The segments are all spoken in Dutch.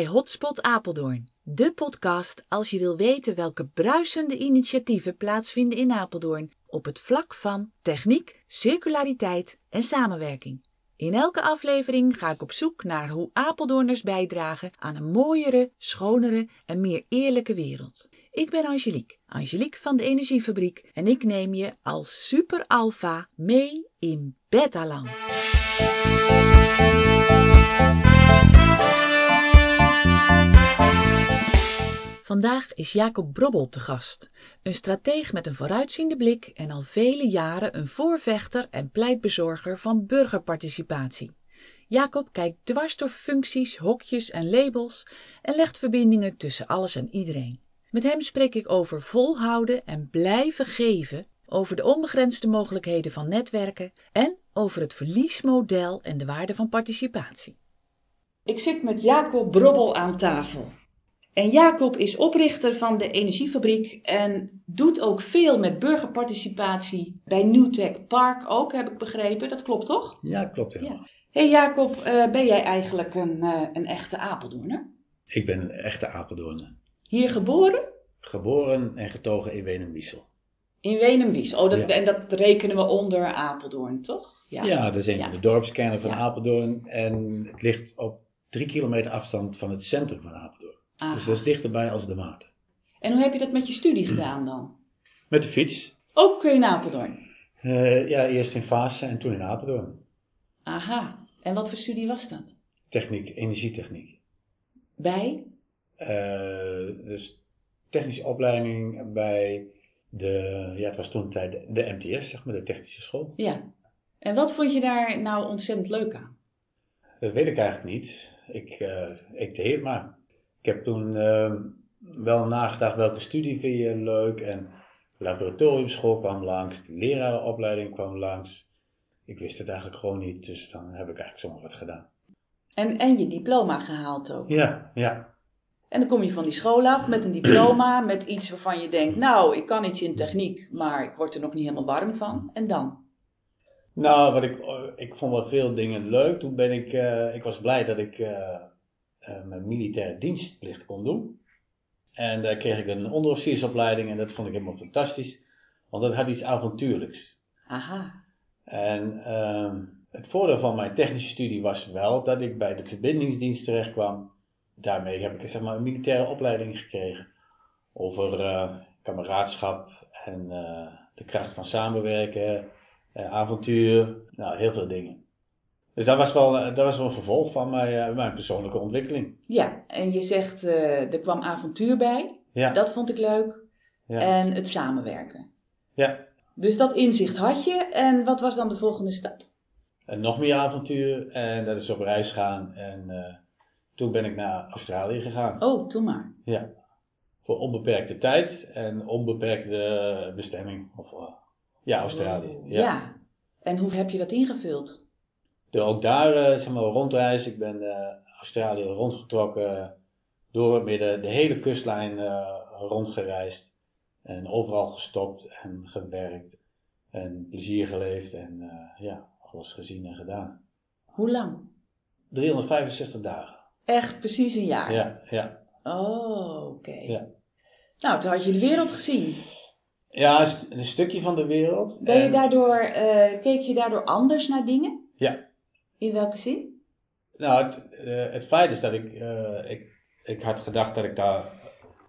bij Hotspot Apeldoorn, de podcast als je wil weten welke bruisende initiatieven plaatsvinden in Apeldoorn op het vlak van techniek, circulariteit en samenwerking. In elke aflevering ga ik op zoek naar hoe Apeldoorners bijdragen aan een mooiere, schonere en meer eerlijke wereld. Ik ben Angelique, Angelique van de Energiefabriek en ik neem je als super alpha mee in Betaland. Vandaag is Jacob Brobbel te gast, een strateeg met een vooruitziende blik en al vele jaren een voorvechter en pleitbezorger van burgerparticipatie. Jacob kijkt dwars door functies, hokjes en labels en legt verbindingen tussen alles en iedereen. Met hem spreek ik over volhouden en blijven geven, over de onbegrensde mogelijkheden van netwerken en over het verliesmodel en de waarde van participatie. Ik zit met Jacob Brobbel aan tafel. En Jacob is oprichter van de Energiefabriek en doet ook veel met burgerparticipatie bij Newtech Park ook, heb ik begrepen. Dat klopt toch? Ja, klopt helemaal. Ja. hey Jacob, uh, ben jij eigenlijk een, uh, een echte Apeldoorner? Ik ben een echte Apeldoorner. Hier geboren? Geboren en getogen in Wenum-Wiesel. In Wenum-Wiesel. Oh, dat, ja. en dat rekenen we onder Apeldoorn, toch? Ja, ja dat is een van de dorpskernen van Apeldoorn. En het ligt op drie kilometer afstand van het centrum van Apeldoorn. Aha. Dus dat is dichterbij als de Maat. En hoe heb je dat met je studie gedaan dan? Met de fiets. Ook in Apeldoorn? Uh, ja, eerst in Vaassen en toen in Apeldoorn. Aha. En wat voor studie was dat? Techniek, energietechniek. Bij? Uh, dus technische opleiding bij de, ja, het was toen de tijd de MTS, zeg maar, de technische school. Ja. En wat vond je daar nou ontzettend leuk aan? Dat weet ik eigenlijk niet. Ik, uh, ik deed het maar. Ik heb toen uh, wel nagedacht welke studie vind je leuk. En laboratoriumschool kwam langs, de lerarenopleiding kwam langs. Ik wist het eigenlijk gewoon niet, dus dan heb ik eigenlijk zomaar wat gedaan. En, en je diploma gehaald ook? Ja, ja. En dan kom je van die school af met een diploma, met iets waarvan je denkt, nou, ik kan iets in techniek, maar ik word er nog niet helemaal warm van. En dan? Nou, wat ik, ik vond wel veel dingen leuk. Toen ben ik, uh, ik was blij dat ik uh, mijn militaire dienstplicht kon doen. En daar kreeg ik een onderofficiersopleiding en dat vond ik helemaal fantastisch. Want dat had iets avontuurlijks. Aha. En uh, het voordeel van mijn technische studie was wel dat ik bij de verbindingsdienst terecht kwam. Daarmee heb ik zeg maar, een militaire opleiding gekregen. Over uh, kameraadschap en uh, de kracht van samenwerken, avontuur, nou heel veel dingen. Dus dat was wel, dat was wel een vervolg van mijn, mijn persoonlijke ontwikkeling. Ja, en je zegt uh, er kwam avontuur bij. Ja. Dat vond ik leuk. Ja. En het samenwerken. Ja. Dus dat inzicht had je. En wat was dan de volgende stap? En nog meer avontuur. En dat is op reis gaan. En uh, toen ben ik naar Australië gegaan. Oh, toen maar. Ja. Voor onbeperkte tijd en onbeperkte bestemming. Of, uh, ja, Australië. Oh, ja. ja. En hoe heb je dat ingevuld? Door ook daar uh, zeg maar, rondreizen. Ik ben uh, Australië rondgetrokken, door het midden, de hele kustlijn uh, rondgereisd. En overal gestopt en gewerkt. En plezier geleefd en ja, alles gezien en gedaan. Hoe lang? 365 dagen. Echt precies een jaar? Ja, ja. Oh, oké. Okay. Ja. Nou, toen had je de wereld gezien. Ja, een stukje van de wereld. Ben je daardoor, keek je daardoor anders naar dingen? Ja, in welke zin? Nou, het, uh, het feit is dat ik, uh, ik, ik had gedacht dat ik daar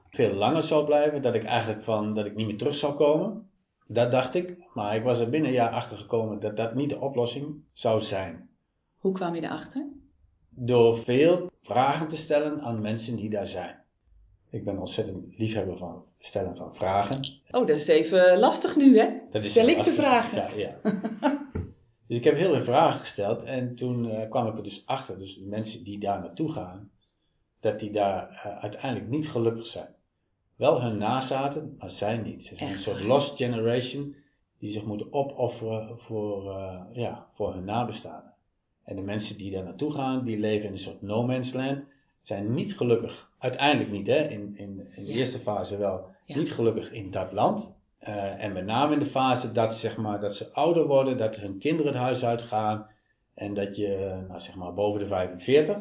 veel langer zou blijven. Dat ik eigenlijk van, dat ik niet meer terug zou komen. Dat dacht ik. Maar ik was er binnen een jaar achter gekomen dat dat niet de oplossing zou zijn. Hoe kwam je erachter? Door veel vragen te stellen aan mensen die daar zijn. Ik ben ontzettend liefhebber van stellen van vragen. Oh, dat is even lastig nu, hè? Dat is Stel ik lastig. de vragen. Ja, ja. Dus ik heb heel veel vragen gesteld en toen uh, kwam ik er dus achter, dus de mensen die daar naartoe gaan, dat die daar uh, uiteindelijk niet gelukkig zijn. Wel hun nazaten, maar zij niet. Ze zijn Echt een soort lost generation die zich moeten opofferen voor, uh, ja, voor hun nabestaanden. En de mensen die daar naartoe gaan, die leven in een soort no man's land, zijn niet gelukkig. Uiteindelijk niet, hè? In, in, in de Ja. eerste fase wel. Ja. Niet gelukkig in dat land. Uh, en met name in de fase dat, zeg maar, dat ze ouder worden, dat hun kinderen het huis uitgaan. En dat je, nou zeg maar, boven de 45.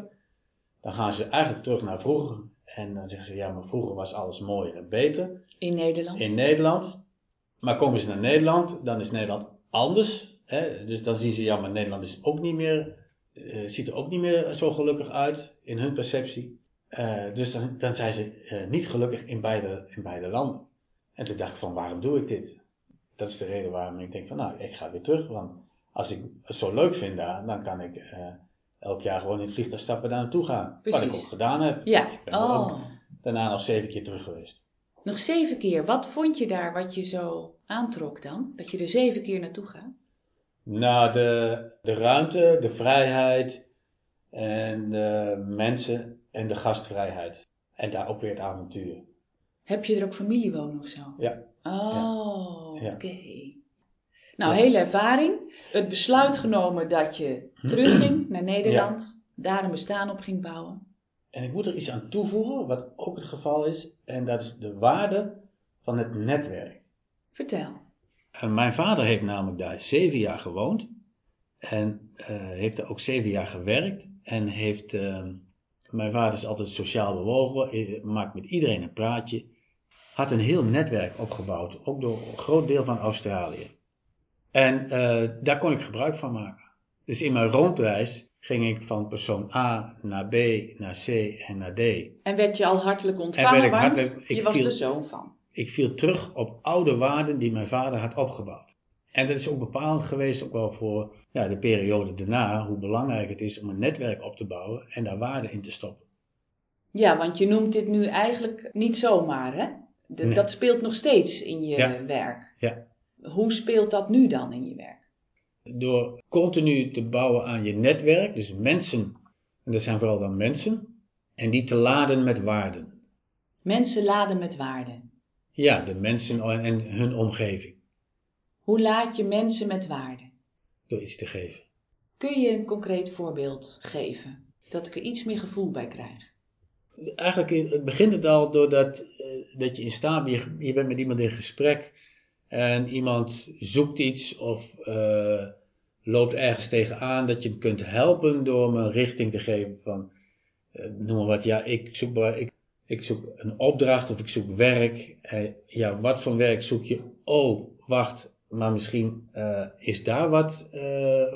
dan gaan ze eigenlijk terug naar vroeger. En dan zeggen ze, ja, maar vroeger was alles mooier en beter. In Nederland? In Nederland. Maar komen ze naar Nederland, dan is Nederland anders. Hè? Dus dan zien ze, ja, maar Nederland is ook niet meer, uh, ziet er ook niet meer zo gelukkig uit in hun perceptie. Uh, dus dan, dan, zijn ze niet gelukkig in beide, in beide landen. En toen dacht ik van, waarom doe ik dit? Dat is de reden waarom ik denk van, nou, ik ga weer terug. Want als ik het zo leuk vind daar, dan kan ik elk jaar gewoon in het vliegtuig stappen daar naartoe gaan. Precies. Wat ik ook gedaan heb. Ja. Ik ben oh. ook daarna nog zeven keer terug geweest. Nog zeven keer. Wat vond je daar wat je zo aantrok dan? Dat je er zeven keer naartoe gaat? Nou, de, de ruimte, de vrijheid en de mensen en de gastvrijheid. En daar ook weer het avontuur. Heb je er ook familie wonen of zo? Ja. Oh, Ja. oké. Nou, hele ervaring. Het besluit genomen dat je terugging naar Nederland. Daar een bestaan op ging bouwen. En ik moet er iets aan toevoegen, wat ook het geval is. En dat is de waarde van het netwerk. Vertel. En mijn vader heeft namelijk daar zeven jaar gewoond. En eh, heeft er ook zeven jaar gewerkt. En heeft. eh, mijn vader is altijd sociaal bewogen. eh, Maakt met iedereen een praatje. Had een heel netwerk opgebouwd. Ook door een groot deel van Australië. En eh, daar kon ik gebruik van maken. Dus in mijn rondreis ging ik van persoon A naar B, naar C en naar D. En werd je al hartelijk ontvangen, ik want ik je was viel- de zoon van. Ik viel terug op oude waarden die mijn vader had opgebouwd. En dat is ook bepalend geweest ook wel voor ja, de periode daarna, hoe belangrijk het is om een netwerk op te bouwen en daar waarden in te stoppen. Ja, want je noemt dit nu eigenlijk niet zomaar, hè? De-. Dat speelt nog steeds in je Ja. werk. Ja. Hoe speelt dat nu dan in je werk? Door continu te bouwen aan je netwerk, dus mensen, en dat zijn vooral dan mensen, en die te laden met waarden. Mensen laden met waarden. Ja, de mensen en hun omgeving, Hoe laat je mensen met waarden? door iets te geven. Kun je een concreet voorbeeld geven? Dat ik er iets meer gevoel bij krijg. Eigenlijk het begint het al doordat eh, dat je in staat bent, je, bent met iemand in gesprek en iemand zoekt iets of eh, loopt ergens tegenaan dat je hem kunt helpen door hem een richting te geven van, eh, noem maar wat, ja, ik zoek, ik, ik zoek een opdracht of ik zoek werk. Ja, wat voor werk zoek je? Oh, wacht, maar misschien is daar wat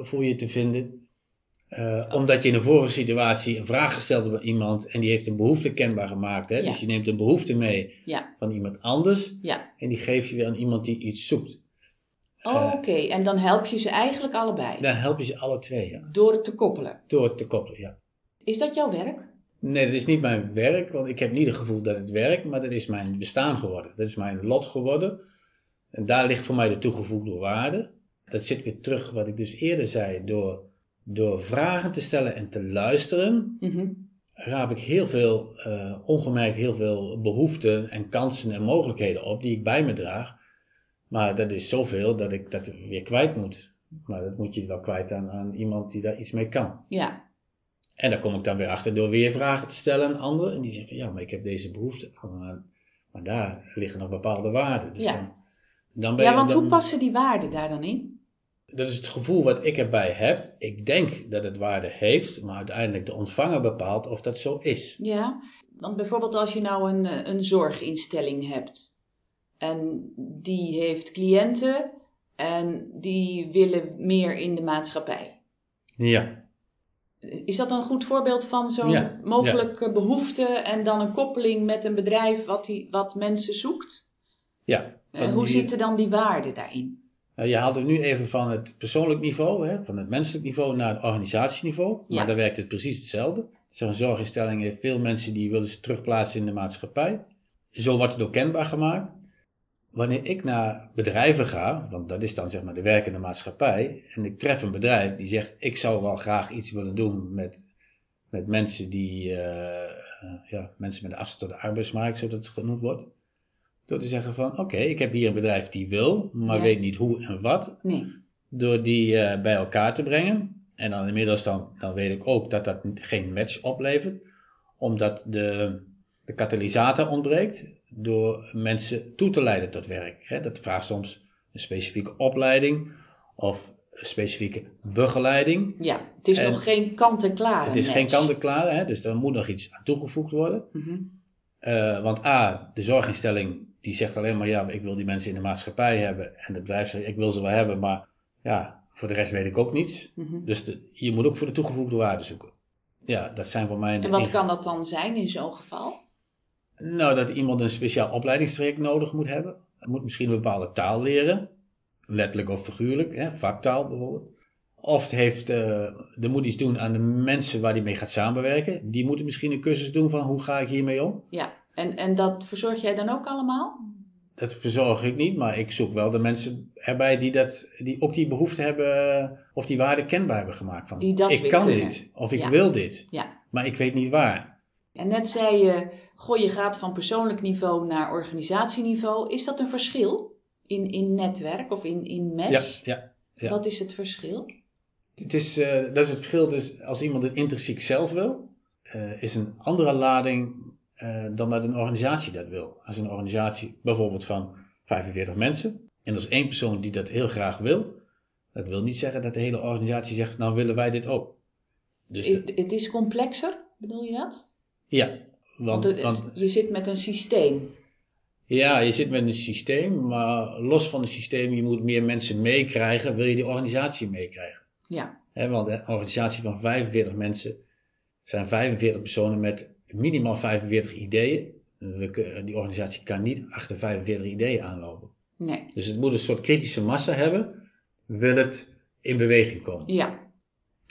voor je te vinden. Eh, omdat je in een vorige situatie een vraag gesteld hebt aan iemand en die heeft een behoefte kenbaar gemaakt. Hè? Ja. Dus je neemt een behoefte mee Ja, van iemand anders ja. en die geef je weer aan iemand die iets zoekt. Oh, Eh, Oké, en dan help je ze eigenlijk allebei. Dan help je ze alle twee, ja. Door het te koppelen. Door het te koppelen, ja. Is dat jouw werk? Nee, dat is niet mijn werk, want ik heb niet het gevoel dat het werkt, maar dat is mijn bestaan geworden. Dat is mijn lot geworden. En daar ligt voor mij de toegevoegde waarde. Dat zit weer terug wat ik dus eerder zei. Door, door vragen te stellen en te luisteren, Mhm. raap ik heel veel, eh, ongemerkt heel veel behoeften en kansen en mogelijkheden op die ik bij me draag. Maar dat is zoveel dat ik dat weer kwijt moet. Maar dat moet je wel kwijt aan, aan iemand die daar iets mee kan. Ja, En daar kom ik dan weer achter door weer vragen te stellen aan anderen. En die zeggen, ja, maar ik heb deze behoefte. Maar, maar daar liggen nog bepaalde waarden. Dus Ja. dan, dan ben ja want dan- hoe passen die waarden daar dan in? Dat is het gevoel wat ik erbij heb. Ik denk dat het waarde heeft, maar uiteindelijk de ontvanger bepaalt of dat zo is. Ja, want bijvoorbeeld als je nou een, eh, een zorginstelling hebt en die heeft cliënten en die willen meer in de maatschappij. Ja, Is dat een goed voorbeeld van zo'n Ja, mogelijke behoefte en dan een koppeling met een bedrijf wat, die, wat mensen zoekt? ja. Eh, Want hoe die- zitten dan die waarden daarin? Nou, je haalt het nu even van het persoonlijk niveau, hè, van het menselijk niveau naar het organisatieniveau. Ja. Maar daar werkt het precies hetzelfde. Zo'n zorginstelling heeft veel mensen die willen ze terugplaatsen in de maatschappij. Zo wordt het ook kenbaar gemaakt. Wanneer ik naar bedrijven ga, want dat is dan zeg maar de werkende maatschappij, en ik tref een bedrijf die zegt, ik zou wel graag iets willen doen met, met mensen die, eh, eh, ja, mensen met afstand tot de arbeidsmarkt, zoals het genoemd wordt. Door te zeggen van, oké, ik heb hier een bedrijf die wil, maar Ja. weet niet hoe en wat Nee. door die eh, bij elkaar te brengen. En dan inmiddels dan, dan weet ik ook dat dat geen match oplevert. Omdat de, de katalysator ontbreekt door mensen toe te leiden tot werk. Hè, dat vraagt soms een specifieke opleiding of specifieke begeleiding. Ja, het is En- nog geen kant-en-klaar. Het is match. geen kant-en-klaar, hè, dus er moet nog iets aan toegevoegd worden. Mhm. Eh, want A, de zorginstelling die zegt alleen maar ja, ik wil die mensen in de maatschappij hebben. En het bedrijf zegt ik wil ze wel hebben, maar ja, voor de rest weet ik ook niets. Mhm. Dus de, je moet ook voor de toegevoegde waarde zoeken. Ja, dat zijn voor mij. En wat kan dat dan zijn in zo'n geval? Nou, dat iemand een speciaal opleidingstraject nodig moet hebben. Hij moet misschien een bepaalde taal leren. Letterlijk of figuurlijk, hè, vaktaal bijvoorbeeld. Of heeft, eh, er moet iets doen aan de mensen waar hij mee gaat samenwerken. Die moeten misschien een cursus doen van hoe ga ik hiermee om. Ja, en, en dat verzorg jij dan ook allemaal? Dat verzorg ik niet, maar ik zoek wel de mensen erbij die, dat, die ook die behoefte hebben eh, of die waarde kenbaar hebben gemaakt. Van, Die dat ik kan kunnen. dit, of ik Ja. wil dit, Ja. maar ik weet niet waar. En net zei je, goh, je gaat van persoonlijk niveau naar organisatieniveau. Is dat een verschil in, in netwerk of in, in Ja, match? ja. ja. Wat is het verschil? Het is, eh, dat is het verschil dus als iemand een intrinsiek zelf wil, eh, is een andere lading eh, dan dat een organisatie dat wil. Als een organisatie bijvoorbeeld van 45 mensen en er is één persoon die dat heel graag wil, dat wil niet zeggen dat de hele organisatie zegt, nou willen wij dit ook. Dus de- Het, het is complexer, bedoel je dat? ja, want, het- want je zit met een systeem. ja, je zit met een systeem, maar los van het systeem, je moet meer mensen meekrijgen, wil je die organisatie meekrijgen. Ja, want een organisatie van 45 mensen zijn 45 personen met minimaal 45 ideeën. We Die organisatie kan niet achter 45 ideeën aanlopen. nee. Dus het moet een soort kritische massa hebben, wil het in beweging komen. Ja,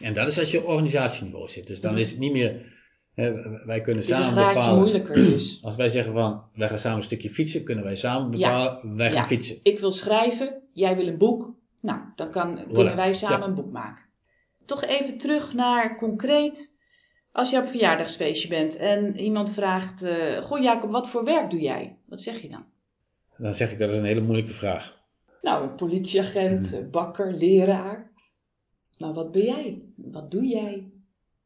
En dat is als je op organisatieniveau zit. Dus dan is het niet meer, hè, wij kunnen het is een samen bepalen. moeilijker dus. Als wij zeggen van, wij gaan samen een stukje fietsen, kunnen wij samen bepalen, wij gaan Ja. fietsen. Ik wil schrijven, jij wil een boek. Nou, dan kan, kunnen wij samen Ja. een boek maken. Toch even terug naar concreet. Als je op een verjaardagsfeestje bent en iemand vraagt: eh, Goh, Jacob, wat voor werk doe jij? Wat zeg je dan? Dan zeg ik dat is een hele moeilijke vraag. Nou, een politieagent, eh, bakker, leraar. Maar wat ben jij? Wat doe jij?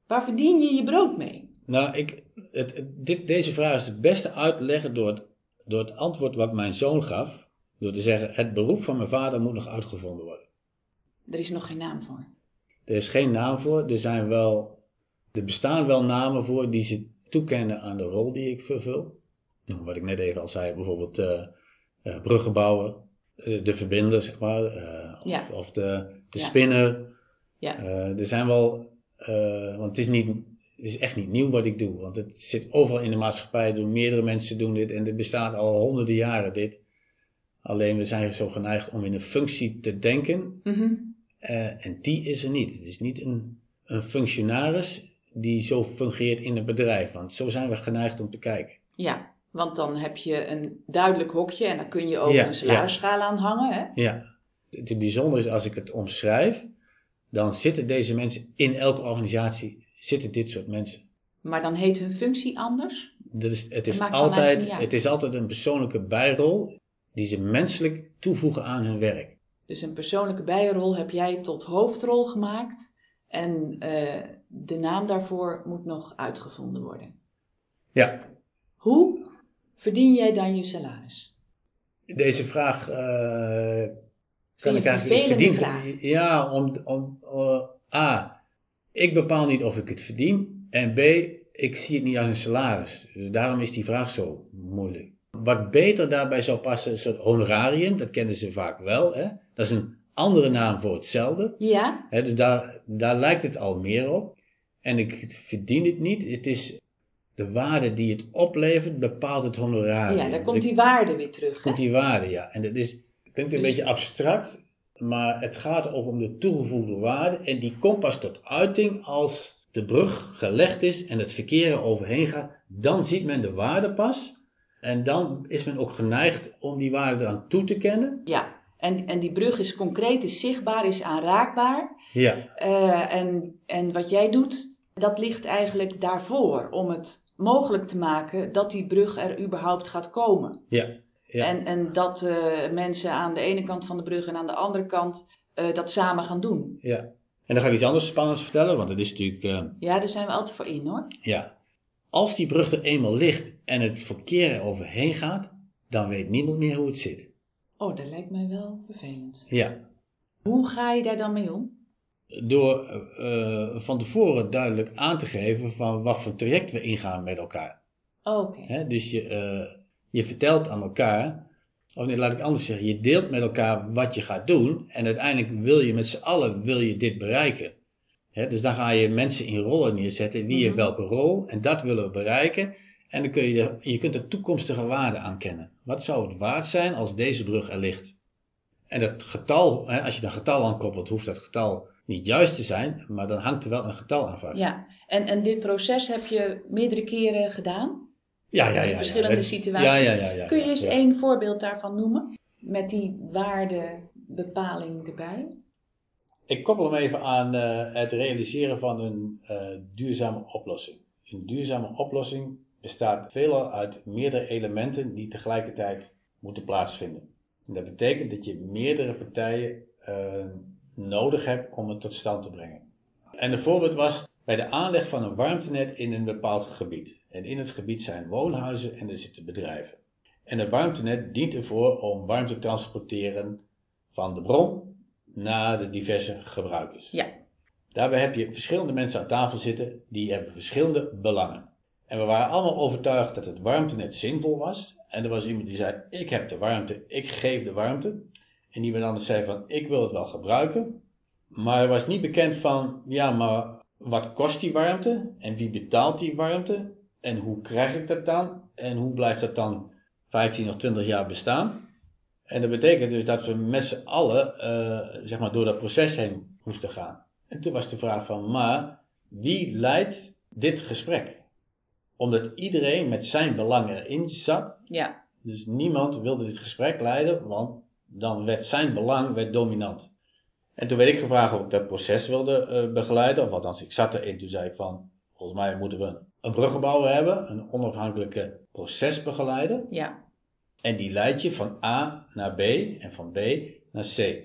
Waar verdien je je brood mee? Nou, ik, het, het- dit, deze vraag is het beste uit te leggen door het, door het antwoord wat mijn zoon gaf. Door te zeggen, het beroep van mijn vader moet nog uitgevonden worden. Er is nog geen naam voor. Er is geen naam voor, er zijn wel, er bestaan wel namen voor die ze toekennen aan de rol die ik vervul. Nou, wat ik net even al zei, bijvoorbeeld bruggen bouwen, eh, de verbinder, zeg maar, of, of de, de Ja. spinner. Ja. Er zijn wel, want het is, niet, het is echt niet nieuw wat ik doe, want het zit overal in de maatschappij, doen meerdere mensen doen dit en het bestaat al honderden jaren dit. Alleen we zijn zo geneigd om in een functie te denken Mhm. en die is er niet. Het is niet een, een functionaris die zo fungeert in een bedrijf, want zo zijn we geneigd om te kijken. Ja, want dan heb je een duidelijk hokje en daar kun je ook Ja, een salarisschaal aan hangen. Hè? Ja, het het bijzondere is als ik het omschrijf, dan zitten deze mensen in elke organisatie, zitten dit soort mensen. Maar dan heet hun functie anders. Dat is, het, is dan altijd, het is altijd een persoonlijke bijrol die ze menselijk toevoegen aan hun werk. Dus een persoonlijke bijrol heb jij tot hoofdrol gemaakt. En eh, de naam daarvoor moet nog uitgevonden worden. Ja, Hoe verdien jij dan je salaris? deze vraag eh, kan ik eigenlijk verdienen. vraag? Ja, om, om eh, A, ik bepaal niet of ik het verdien. En B, ik zie het niet als een salaris. Dus daarom is die vraag zo moeilijk. Wat beter daarbij zou passen, is een soort honorarium. Dat kennen ze vaak wel. Hè? Dat is een andere naam voor hetzelfde. Ja, dus daar, daar lijkt het al meer op. En ik verdien het niet. Het is de waarde die het oplevert, bepaalt het honorarium. ja daar komt die waarde weer terug. Hè? komt die waarde, ja. En dat is, klinkt een Dus- beetje abstract, maar het gaat ook om de toegevoegde waarde. En die komt pas tot uiting als de brug gelegd is en het verkeer er overheen gaat. Dan ziet men de waarde pas. En dan is men ook geneigd om die waarde eraan toe te kennen. Ja, en, en die brug is concreet, is zichtbaar, is aanraakbaar. Ja, Eh, en, en wat jij doet, dat ligt eigenlijk daarvoor om het mogelijk te maken dat die brug er überhaupt gaat komen. ja, ja. En, en dat eh, mensen aan de ene kant van de brug en aan de andere kant eh, dat samen gaan doen. ja. En dan ga ik iets anders spannends vertellen, want het is natuurlijk, eh, Ja, daar zijn we altijd voor in hoor. ja. Als die brug er eenmaal ligt en het verkeer er overheen gaat, dan weet niemand meer hoe het zit. Oh, dat lijkt mij wel vervelend. Ja. Hoe ga je daar dan mee om? Door uh, van tevoren duidelijk aan te geven van wat voor traject we ingaan met elkaar. Oké. Dus je, uh, je vertelt aan elkaar, of nee, laat ik anders zeggen, je deelt met elkaar wat je gaat doen en uiteindelijk wil je met z'n allen wil je dit bereiken. dus dan ga je mensen in rollen neerzetten, wie heeft mhm. welke rol en dat willen we bereiken. En dan kun je, de, je kunt de toekomstige waarde aankennen. Wat zou het waard zijn als deze brug er ligt? En dat getal, als je dat getal aankoppelt, hoeft dat getal niet juist te zijn, maar dan hangt er wel een getal aan vast. Ja, en, en dit proces heb je meerdere keren gedaan? Ja, ja, ja. In verschillende situaties. Ja, ja, ja, ja, Kun je eens één voorbeeld daarvan noemen? Met die waardebepaling erbij? Ik koppel hem even aan uh, het realiseren van een uh, duurzame oplossing. Een duurzame oplossing bestaat veelal uit meerdere elementen die tegelijkertijd moeten plaatsvinden. En dat betekent dat je meerdere partijen uh, nodig hebt om het tot stand te brengen. En een voorbeeld was bij de aanleg van een warmtenet in een bepaald gebied. En in het gebied zijn woonhuizen en er zitten bedrijven. En het warmtenet dient ervoor om warmte te transporteren van de bron naar de diverse gebruikers. Ja. Daarbij heb je verschillende mensen aan tafel zitten die hebben verschillende belangen. En we waren allemaal overtuigd dat het warmtenet zinvol was. En er was iemand die zei: Ik heb de warmte, ik geef de warmte. En iemand anders zei van, ik wil het wel gebruiken. Maar er was niet bekend van, ja, maar wat kost die warmte? En wie betaalt die warmte? En hoe krijg ik dat dan? En hoe blijft dat dan 15 of 20 jaar bestaan? En dat betekent dus dat we met z'n allen, uh, zeg maar, door dat proces heen moesten gaan. En toen was de vraag van, maar wie leidt dit gesprek? Omdat iedereen met zijn belang erin zat. Ja. Dus niemand wilde dit gesprek leiden, want dan werd zijn belang werd dominant. En toen werd ik gevraagd of ik dat proces wilde uh, begeleiden, of althans ik zat erin, toen zei ik van, volgens mij moeten we een bruggenbouwer hebben, een onafhankelijke procesbegeleider. Ja. En die leidt je van A naar B en van B naar C.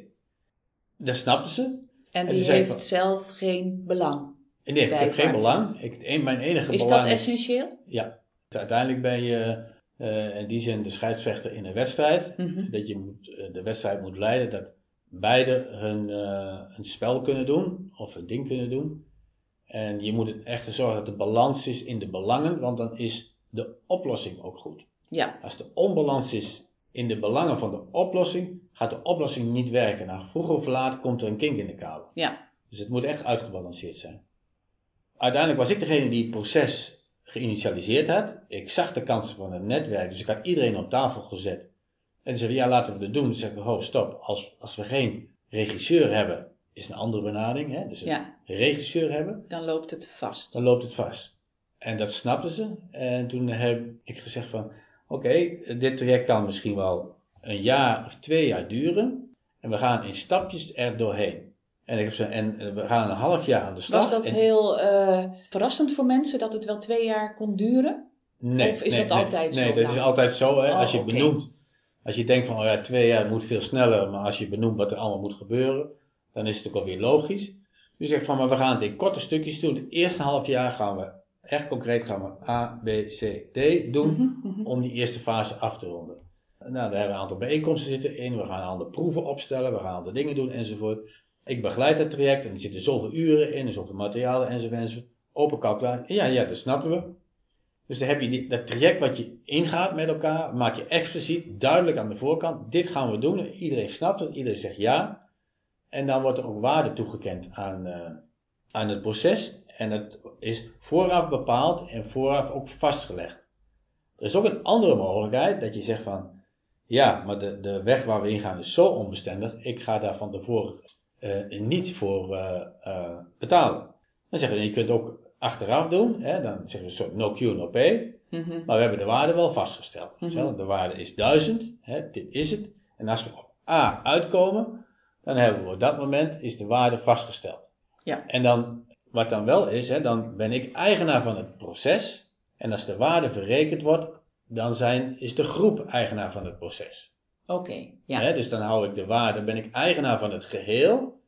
Dat snapten ze. En die heeft zelf geen belang. En die heeft geen belang. Ik, mijn enige is belang dat essentieel? Ja. Uiteindelijk ben je uh, in die zin de scheidsrechter in een wedstrijd. Mhm. Dat je moet, uh, de wedstrijd moet leiden dat beide hun, uh, hun spel kunnen doen of hun ding kunnen doen. En je moet echt zorgen dat de balans is in de belangen, want dan is de oplossing ook goed. Ja. Als de onbalans is in de belangen van de oplossing, gaat de oplossing niet werken. Nou, vroeger of laat komt er een kink in de kabel. Ja. Dus het moet echt uitgebalanceerd zijn. Uiteindelijk was ik degene die het proces geïnitialiseerd had. Ik zag de kansen van het netwerk, dus ik had iedereen op tafel gezet. En ze zeiden, ja, laten we het doen. Dus zeg ik, ho, stop. Als, als we geen regisseur hebben, is een andere benadering. Hè? Dus een ja. regisseur hebben. Dan loopt het vast. Dan loopt het vast. En dat snapten ze. En toen heb ik gezegd van, oké, dit traject kan misschien wel een jaar of twee jaar duren. En we gaan in stapjes er doorheen. En, ik heb ze, en we gaan een half jaar aan de slag. Was dat heel uh, verrassend voor mensen dat het wel twee jaar kon duren? Nee. Of is nee, dat altijd nee, zo? Nee, dat is altijd zo. Hè? Oh, als je benoemt, als je denkt van oh ja, twee jaar moet veel sneller, maar als je benoemt wat er allemaal moet gebeuren, dan is het ook alweer logisch. Dus ik zeg van, maar we gaan het in korte stukjes doen. Het eerste half jaar gaan we, echt concreet gaan we A, B, C, D doen, mhm, mhm. om die eerste fase af te ronden. Nou, daar hebben we een aantal bijeenkomsten zitten in, we gaan een aantal proeven opstellen, we gaan een aantal dingen doen enzovoort. Ik begeleid het traject en er zitten zoveel uren in en zoveel materialen enzovoort. Open calculatie. Ja, ja, dat snappen we. Dus dan heb je die, dat traject wat je ingaat met elkaar, maak je expliciet duidelijk aan de voorkant. Dit gaan we doen. Iedereen snapt het, iedereen zegt ja. En dan wordt er ook waarde toegekend aan, uh, aan het proces. En het is vooraf bepaald en vooraf ook vastgelegd. Er is ook een andere mogelijkheid dat je zegt van, ja, maar de, de weg waar we ingaan is zo onbestendig. Ik ga daar van tevoren uh, niet voor uh, betalen. Dan zeggen we, je kunt ook achteraf doen, hè, dan zeggen we een soort no Q, no pay. Mm -hmm. Maar we hebben de waarde wel vastgesteld. Mm -hmm. De waarde is 1000, hè, dit is het. En als we op A uitkomen, dan hebben we op dat moment is de waarde vastgesteld. Ja. En dan, wat dan wel is, hè, dan ben ik eigenaar van het proces. En als de waarde verrekend wordt, dan zijn, is de groep eigenaar van het proces. Oké, ja. dus dan hou ik de waarde, ben ik eigenaar van het geheel.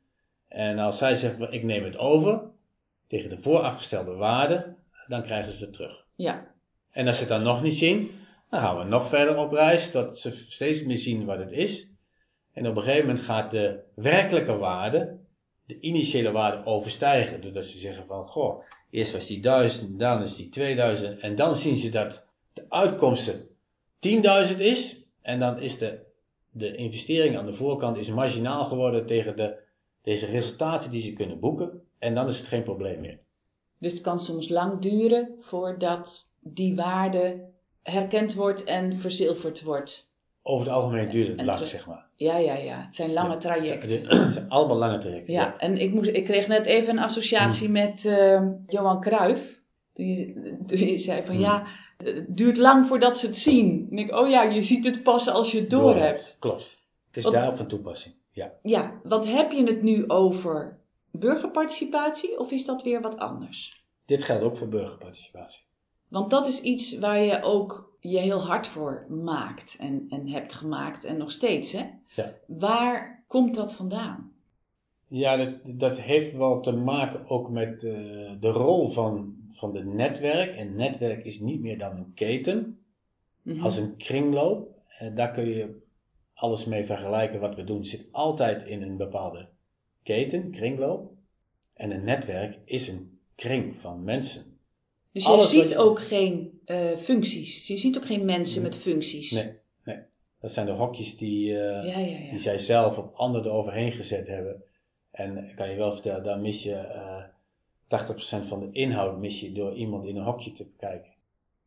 En als zij zegt, ik neem het over, tegen de voorafgestelde waarde, dan krijgen ze het terug. Ja. En als ze het dan nog niet zien, dan gaan we nog verder op reis, tot ze steeds meer zien wat het is. En op een gegeven moment gaat de werkelijke waarde, de initiële waarde overstijgen. Doordat ze zeggen van, goh, eerst was die 1000, dan is die 2000. En dan zien ze dat de uitkomsten 10.000 is. En dan is de, de investering aan de voorkant is marginaal geworden tegen de, deze resultaten die ze kunnen boeken. En dan is het geen probleem meer. Dus het kan soms lang duren voordat die waarde herkend wordt en verzilverd wordt. Over het algemeen duurt het lang, zeg maar. Ja, ja, ja. Het zijn lange trajecten. Het zijn allemaal lange trajecten. Ja, en ik, moest, ik kreeg net even een associatie hmm. met uh, Johan Cruijff. Toen je, toen je zei van hmm. ja, het duurt lang voordat ze het zien. En ik, oh ja, je ziet het pas als je het door hebt. Klopt. Het is daarop van toepassing. Ja. Ja, wat heb je het nu over burgerparticipatie of is dat weer wat anders? Dit geldt ook voor burgerparticipatie. Want dat is iets waar je ook je heel hard voor maakt en, en hebt gemaakt en nog steeds. Hè? Ja. Waar komt dat vandaan? Ja, dat, dat heeft wel te maken ook met uh, de rol van, van de netwerk. En netwerk is niet meer dan een keten, mm -hmm. als een kringloop. En daar kun je alles mee vergelijken wat we doen. zit altijd in een bepaalde keten, kringloop. En een netwerk is een kring van mensen. Dus je ziet ook geen uh, functies. Je ziet ook geen mensen met functies. Nee, nee. Dat zijn de hokjes die, uh, ja, ja, ja. die zij zelf of anderen eroverheen gezet hebben. En ik kan je wel vertellen, daar mis je uh, 80% van de inhoud mis je door iemand in een hokje te bekijken.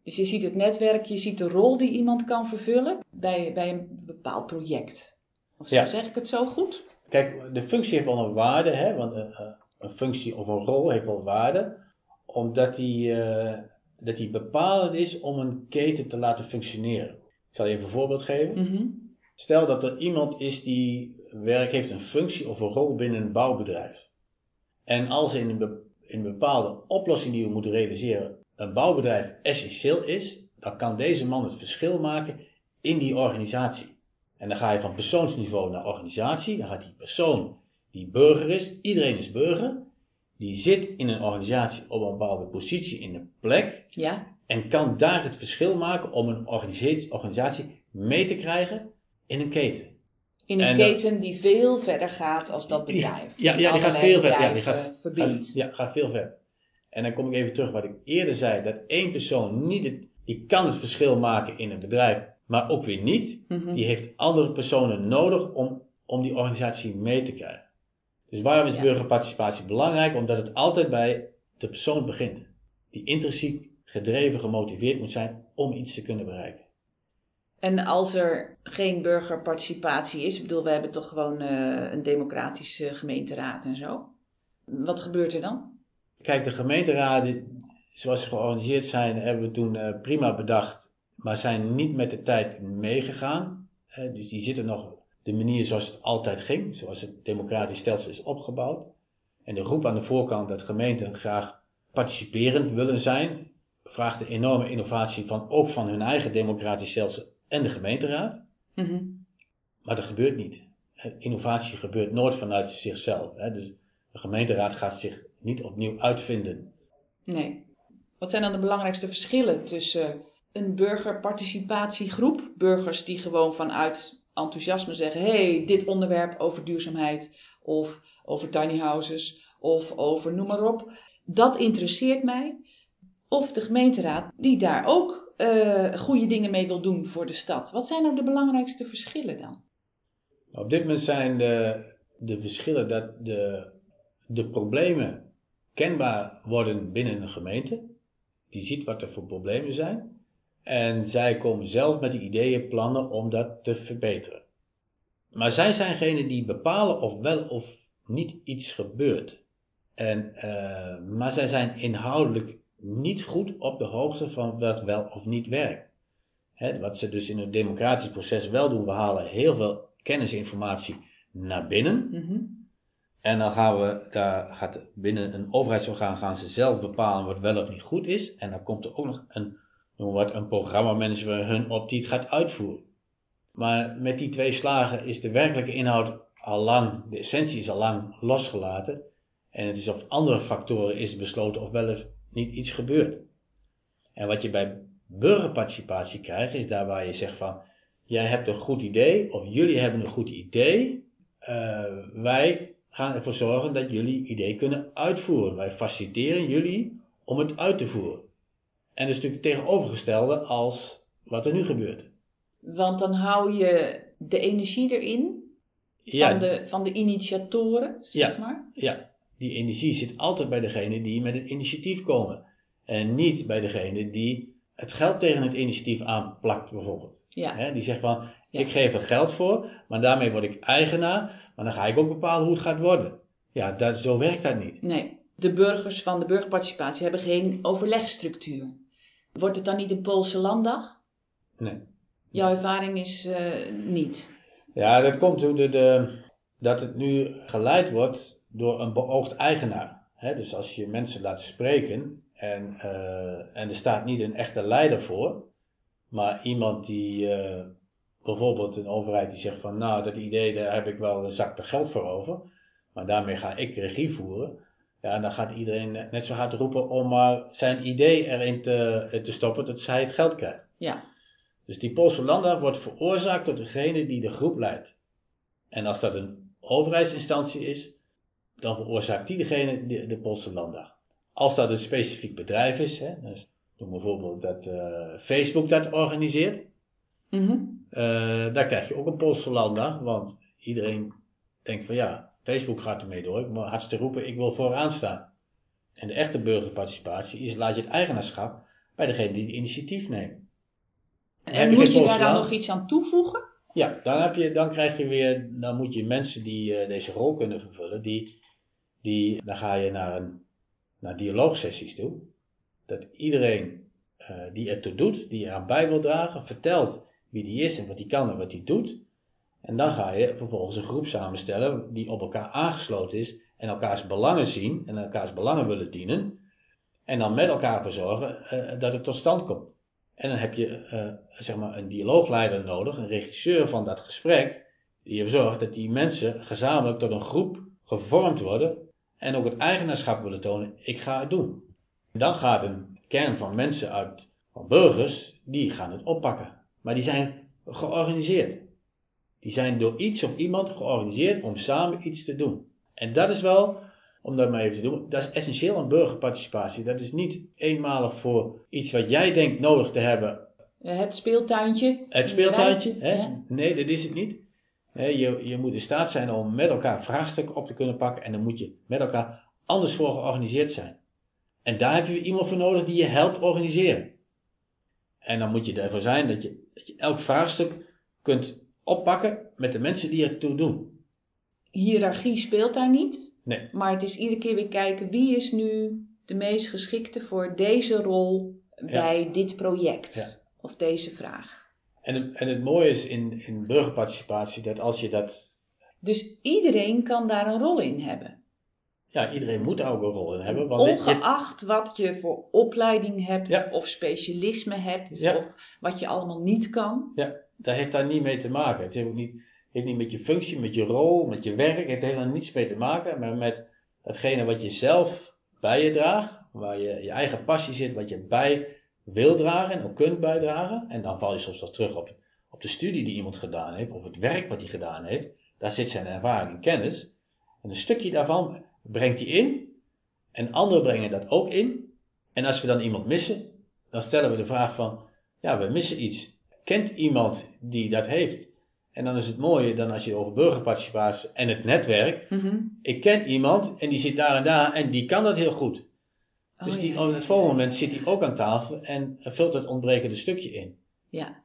Dus je ziet het netwerk, je ziet de rol die iemand kan vervullen bij, bij een bepaald project. Of zo zeg ik het zo goed? Kijk, de functie heeft wel een waarde, hè? want een functie of een rol heeft wel waarde omdat die, uh, dat die bepalend is om een keten te laten functioneren. Ik zal je even een voorbeeld geven. Mm Stel dat er iemand is die werk heeft, een functie of een rol binnen een bouwbedrijf. En als in een, in een bepaalde oplossing die we moeten realiseren een bouwbedrijf essentieel is, dan kan deze man het verschil maken in die organisatie. En dan ga je van persoonsniveau naar organisatie. Dan gaat die persoon die burger is, iedereen is burger die zit in een organisatie op een bepaalde positie in een plek. Ja. En kan daar het verschil maken om een organisatie mee te krijgen in een keten. In een keten die veel verder gaat als dat bedrijf. ja, ja, die gaat veel verder. Ja, die gaat, ja, gaat veel verder. En dan kom ik even terug wat ik eerder zei. Dat één persoon niet het, die kan het verschil maken in een bedrijf, maar ook weer niet. Mhm. Die heeft andere personen nodig om, om die organisatie mee te krijgen. Dus waarom is burgerparticipatie belangrijk? Omdat het altijd bij de persoon begint. Die intrinsiek gedreven, gemotiveerd moet zijn om iets te kunnen bereiken. En als er geen burgerparticipatie is, ik bedoel, we hebben toch gewoon uh, een democratische gemeenteraad en zo. Wat gebeurt er dan? Kijk, de gemeenteraden, zoals ze georganiseerd zijn, hebben we toen uh, prima bedacht, maar zijn niet met de tijd meegegaan. Uh, dus die zitten nog de manier zoals het altijd ging, zoals het democratisch stelsel is opgebouwd. En de roep aan de voorkant dat gemeenten graag participerend willen zijn, vraagt een enorme innovatie van ook van hun eigen democratisch stelsel en de gemeenteraad. Mm Maar dat gebeurt niet. Innovatie gebeurt nooit vanuit zichzelf. Hè? Dus de gemeenteraad gaat zich niet opnieuw uitvinden. Nee. Wat zijn dan de belangrijkste verschillen tussen een burgerparticipatiegroep, burgers die gewoon vanuit enthousiasme zeggen: hey, dit onderwerp over duurzaamheid of over tiny houses of over noem maar op. Dat interesseert mij. Of de gemeenteraad die daar ook uh, goede dingen mee wil doen voor de stad. Wat zijn nou de belangrijkste verschillen dan? Op dit moment zijn de, de verschillen dat de, de problemen kenbaar worden binnen een gemeente. Die ziet wat er voor problemen zijn. En zij komen zelf met de ideeën, plannen om dat te verbeteren. Maar zij zijn degene die bepalen of wel of niet iets gebeurt. En, uh, maar zij zijn inhoudelijk niet goed op de hoogte van wat wel of niet werkt. He, wat ze dus in het democratisch proces wel doen, we halen heel veel kennisinformatie naar binnen. Mm En dan gaan we, daar gaat binnen een overheidsorgaan gaan ze zelf bepalen wat wel of niet goed is. En dan komt er ook nog een wat, een programmamanager hun op die het gaat uitvoeren. Maar met die twee slagen is de werkelijke inhoud al lang, de essentie is al lang losgelaten. En het is op andere factoren is besloten of wel of niet iets gebeurt. En wat je bij burgerparticipatie krijgt, is daar waar je zegt van, jij hebt een goed idee, of jullie hebben een goed idee. Uh, wij gaan ervoor zorgen dat jullie idee kunnen uitvoeren. Wij faciliteren jullie om het uit te voeren. En dat is natuurlijk het tegenovergestelde als wat er nu gebeurt. Want dan hou je de energie erin van, de, van de initiatoren, zeg ja, maar. Ja, die energie zit altijd bij degene die met het initiatief komen. En niet bij degene die het geld tegen het initiatief aanplakt, bijvoorbeeld. Ja. die zegt van, ik geef er geld voor, maar daarmee word ik eigenaar, maar dan ga ik ook bepalen hoe het gaat worden. Ja, dat, zo werkt dat niet. Nee, de burgers van de burgerparticipatie hebben geen overlegstructuur. Wordt het dan niet een Poolse landdag? Nee. Jouw ervaring is uh, niet. Ja, dat komt door de, de, dat het nu geleid wordt door een beoogd eigenaar. dus als je mensen laat spreken en, uh, en er staat niet een echte leider voor, maar iemand die uh, bijvoorbeeld een overheid die zegt van nou dat idee daar heb ik wel een zak geld voor over, maar daarmee ga ik regie voeren. Ja, dan gaat iedereen net zo hard roepen om maar zijn idee erin te, te stoppen dat zij het geld krijgt. Ja. Dus die Poolse landdag wordt veroorzaakt door degene die de groep leidt. En als dat een overheidsinstantie is, dan veroorzaakt die degene de, de landdag. Als dat een specifiek bedrijf is, hè, dus noem bijvoorbeeld dat uh, Facebook dat organiseert, mm -hmm. uh, daar krijg je ook een landdag, want iedereen denkt van ja, Facebook gaat ermee door, ik moet hartstikke roepen, ik wil vooraan staan. En de echte burgerparticipatie is, laat je het eigenaarschap bij degene die het initiatief neemt. En moet je daar dan nog iets aan toevoegen? Ja, dan, heb je, dan krijg je weer, dan moet je mensen die uh, deze rol kunnen vervullen, die, die, dan ga je naar, een, naar dialoogsessies toe. Dat iedereen uh, die ertoe doet, die eraan bij wil dragen, vertelt wie die is en wat die kan en wat die doet. En dan ga je vervolgens een groep samenstellen die op elkaar aangesloten is en elkaars belangen zien en elkaars belangen willen dienen. En dan met elkaar voor zorgen uh, dat het tot stand komt. En dan heb je uh, zeg maar een dialoogleider nodig, een regisseur van dat gesprek, die ervoor zorgt dat die mensen gezamenlijk tot een groep gevormd worden en ook het eigenaarschap willen tonen, ik ga het doen. En dan gaat een kern van mensen uit, van burgers, die gaan het oppakken. Maar die zijn georganiseerd. Die zijn door iets of iemand georganiseerd om samen iets te doen. En dat is wel om dat maar even te doen. Dat is essentieel aan burgerparticipatie. Dat is niet eenmalig voor iets wat jij denkt nodig te hebben. Het speeltuintje. Het speeltuintje, hè? Ja. Nee, dat is het niet. Je, je moet in staat zijn om met elkaar vraagstukken op te kunnen pakken en dan moet je met elkaar anders voor georganiseerd zijn. En daar heb je iemand voor nodig die je helpt organiseren. En dan moet je ervoor zijn dat je, dat je elk vraagstuk kunt oppakken met de mensen die ertoe doen hiërarchie speelt daar niet. Nee. Maar het is iedere keer weer kijken wie is nu de meest geschikte voor deze rol bij dit project ja. of deze vraag. En, het, en het mooie is in, in burgerparticipatie dat als je dat. Dus iedereen kan daar een rol in hebben. Ja, iedereen moet daar ook een rol in hebben. Want Ongeacht dit, wat je voor opleiding hebt ja. of specialisme hebt ja. of wat je allemaal niet kan. Ja, dat heeft daar niet mee te maken. Het heeft ook niet heeft niet met je functie, met je rol, met je werk, heeft helemaal niets mee te maken, maar met datgene wat je zelf bij je draagt, waar je, je eigen passie zit, wat je bij wil dragen en ook kunt bijdragen. En dan val je soms wel terug op, op de studie die iemand gedaan heeft, of het werk wat hij gedaan heeft. Daar zit zijn ervaring en kennis. En een stukje daarvan brengt hij in, en anderen brengen dat ook in. En als we dan iemand missen, dan stellen we de vraag van, ja, we missen iets. Kent iemand die dat heeft? En dan is het mooie, dan als je over burgerparticipatie en het netwerk. Mm -hmm. Ik ken iemand en die zit daar en daar en die kan dat heel goed. Oh, dus die, ja. op het volgende moment zit hij ook aan tafel en vult het ontbrekende stukje in. Ja.